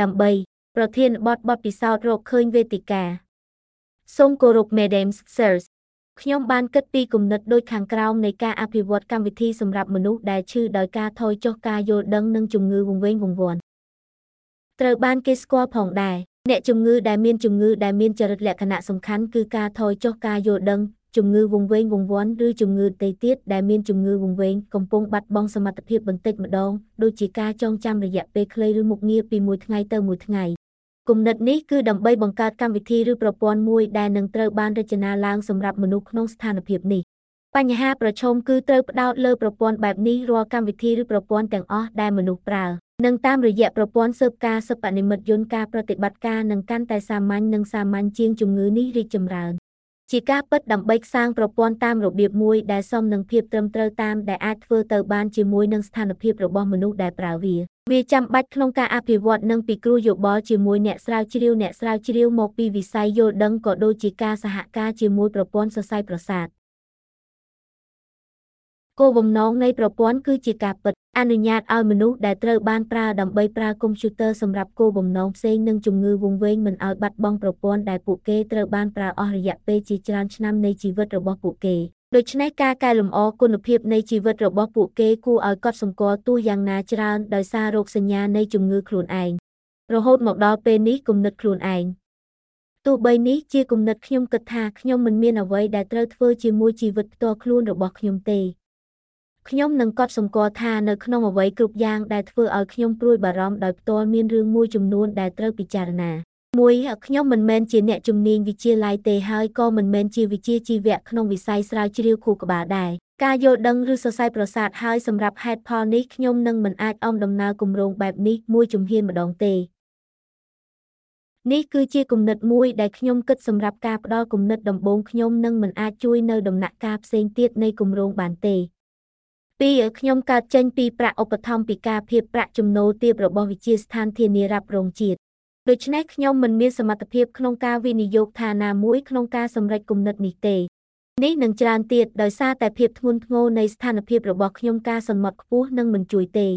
ដើម្បីប្រធានបទបទពិសោធន៍រកឃើញវេទិកាសូមគោរព Madam Sirs ខ្ញុំបានគិតពីគំនិតដូចខាងក្រោមនៃការអភិវឌ្ឍកម្មវិធីសម្រាប់មនុស្សដែលឈឺដោយការថយចុះការយល់ដឹងនិងជំងឺវង្វេងវង្វាន់ត្រូវបានគេស្គាល់ផងដែរអ្នកជំងឺដែលមានជំងឺដែលមានចរិតលក្ខណៈសំខាន់គឺការថយចុះការយល់ដឹង ជំងឺវង្វេងវង្វាន់ឬជំងឺផ្ទៃទៀតដែលមានជំងឺវង្វេងកំពុងបាត់បង់សមត្ថភាពបន្តិចម្ដងដូចជាការចងចាំរយៈពេលខ្លីឬមុខងារពីមួយថ្ងៃទៅមួយថ្ងៃគំនិតនេះគឺដើម្បីបង្កើតកម្មវិធីឬប្រព័ន្ធមួយដែលនឹងត្រូវបានរចនាឡើងសម្រាប់មនុស្សក្នុងស្ថានភាពនេះបញ្ហាប្រឈមគឺត្រូវផ្ដោតលើប្រព័ន្ធបែបនេះរាល់កម្មវិធីឬប្រព័ន្ធទាំងអស់ដែលមនុស្សប្រើនិងតាមរយៈប្រព័ន្ធស៊ើបការសិប្បនិម្មិតយន្តការប្រតិបត្តិការនឹងកាន់តែសាមញ្ញនិងសាមញ្ញជាងជំងឺនេះរីកចម្រើន ជាការពិតដើម្បីសាងប្រព័ន្ធតាមរបៀបមួយដែលសមនឹងភាពត្រឹមត្រូវតាមដែលអាចធ្វើទៅបានជាមួយនឹងស្ថានភាពរបស់មនុស្សដែលប្រើវាវាចាំបាច់ក្នុងការអភិវឌ្ឍនិងពិគ្រោះយោបល់ជាមួយអ្នកស្រាវជ្រាវអ្នកស្រាវជ្រាវមកពីវិស័យយល់ដឹងក៏ដូចជាការសហការជាមួយប្រព័ន្ធសរសៃប្រសាទគោលបំណងនៃប្រព័ន្ធគឺជាការពិត អនុញ្ញាតឲ្យមនុស្សដែលត្រូវបានប្រើដើម្បីប្រើកុំព្យូទ័រសម្រាប់គោលបំណងផ្សេងនិងជំងឺវង្វេងមិនឲ្យបាត់បង់ប្រព័ន្ធដែលពួកគេត្រូវបានប្រើអស់រយៈពេលជាច្រើនឆ្នាំនៃជីវិតរបស់ពួកគេដូច្នេះការកែលម្អគុណភាពនៃជីវិតរបស់ពួកគេគួរឲ្យកត់សម្គាល់ទោះយ៉ាងណាច្រើនដោយសាររោគសញ្ញានៃជំងឺខ្លួនឯងរហូតមកដល់ពេលនេះគំនិតខ្លួនឯងទោះបីនេះជាគំនិតខ្ញុំគិតថាខ្ញុំមិនមានអ្វីដែលត្រូវធ្វើជាមួយជីវិតផ្ទាល់ខ្លួនរបស់ខ្ញុំទេ ខ្ញុំនឹងកត់សម្គាល់ថានៅក្នុងអ្វីគ្រប់យ៉ាងដែលធ្វើឲ្យខ្ញុំព្រួយបារម្ភដោយផ្ទាល់មានរឿងមួយចំនួនដែលត្រូវពិចារណាមួយខ្ញុំមិនមែនជាអ្នកជំនាញវិទ្យាល័យទេហើយក៏មិនមែនជាវិជ្ជាជីវៈក្នុងវិស័យស្រាវជ្រាវខួរក្បាលដែរការយល់ដឹងឬសរសៃប្រសាទហើយសម្រាប់ហេតុផលនេះខ្ញុំនឹងមិនអាចអមដំណើរគម្រោងបែបនេះមួយជំហានម្ដងទេនេះគឺជាគំនិតមួយដែលខ្ញុំគិតសម្រាប់ការផ្ដល់គំនិតដំបូងខ្ញុំនឹងមិនអាចជួយនៅដំណាក់កាលផ្សេងទៀតនៃគម្រោងបានទេ ពីខ្ញុំកើតចេញពីប្រាក់ឧបត្ថម្ភពីការភាពប្រាក់ចំណូលទាបរបស់វិជាស្ថានធានារ៉ាប់រងជាតិដូច្នេះខ្ញុំមិនមានសមត្ថភាពក្នុងការវិនិយោគឋានាមួយក្នុងការសម្រេចគំនិតនេះទេនេះនឹងច្រើនទៀតដោយសារតែភាពធ្ងន់ធ្ងរនៃស្ថានភាពរបស់ខ្ញុំការសន្មត់ខ្ពស់នឹងមិនជួយទេ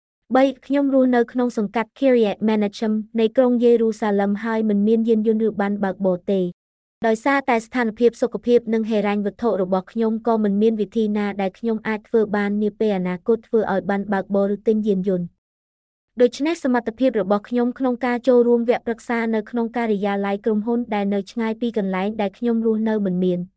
3ខ្ញុំរស់នៅក្នុងសង្កាត់ Kiryat Menachem នៃក្រុងយេរូសាឡឹមហើយមិនមានយានយន្តឬបានបើកបរទេ ដោយសារតែស្ថានភាពសុខភាពនិងហិរញ្ញវត្ថុរបស់ខ្ញុំក៏មិនមានវិធីណាដែលខ្ញុំអាចធ្វើបាននាពេលអនាគតធ្វើឲ្យបានបើកបរឬទិញយានយន្តដូច្នេះសមត្ថភាពរបស់ខ្ញុំក្នុងការចូលរួមវគ្គប្រឹក្សានៅក្នុងការិយាល័យក្រុមហ៊ុនដែលនៅឆ្ងាយពីកន្លែងដែលខ្ញុំរស់នៅមិនមាន។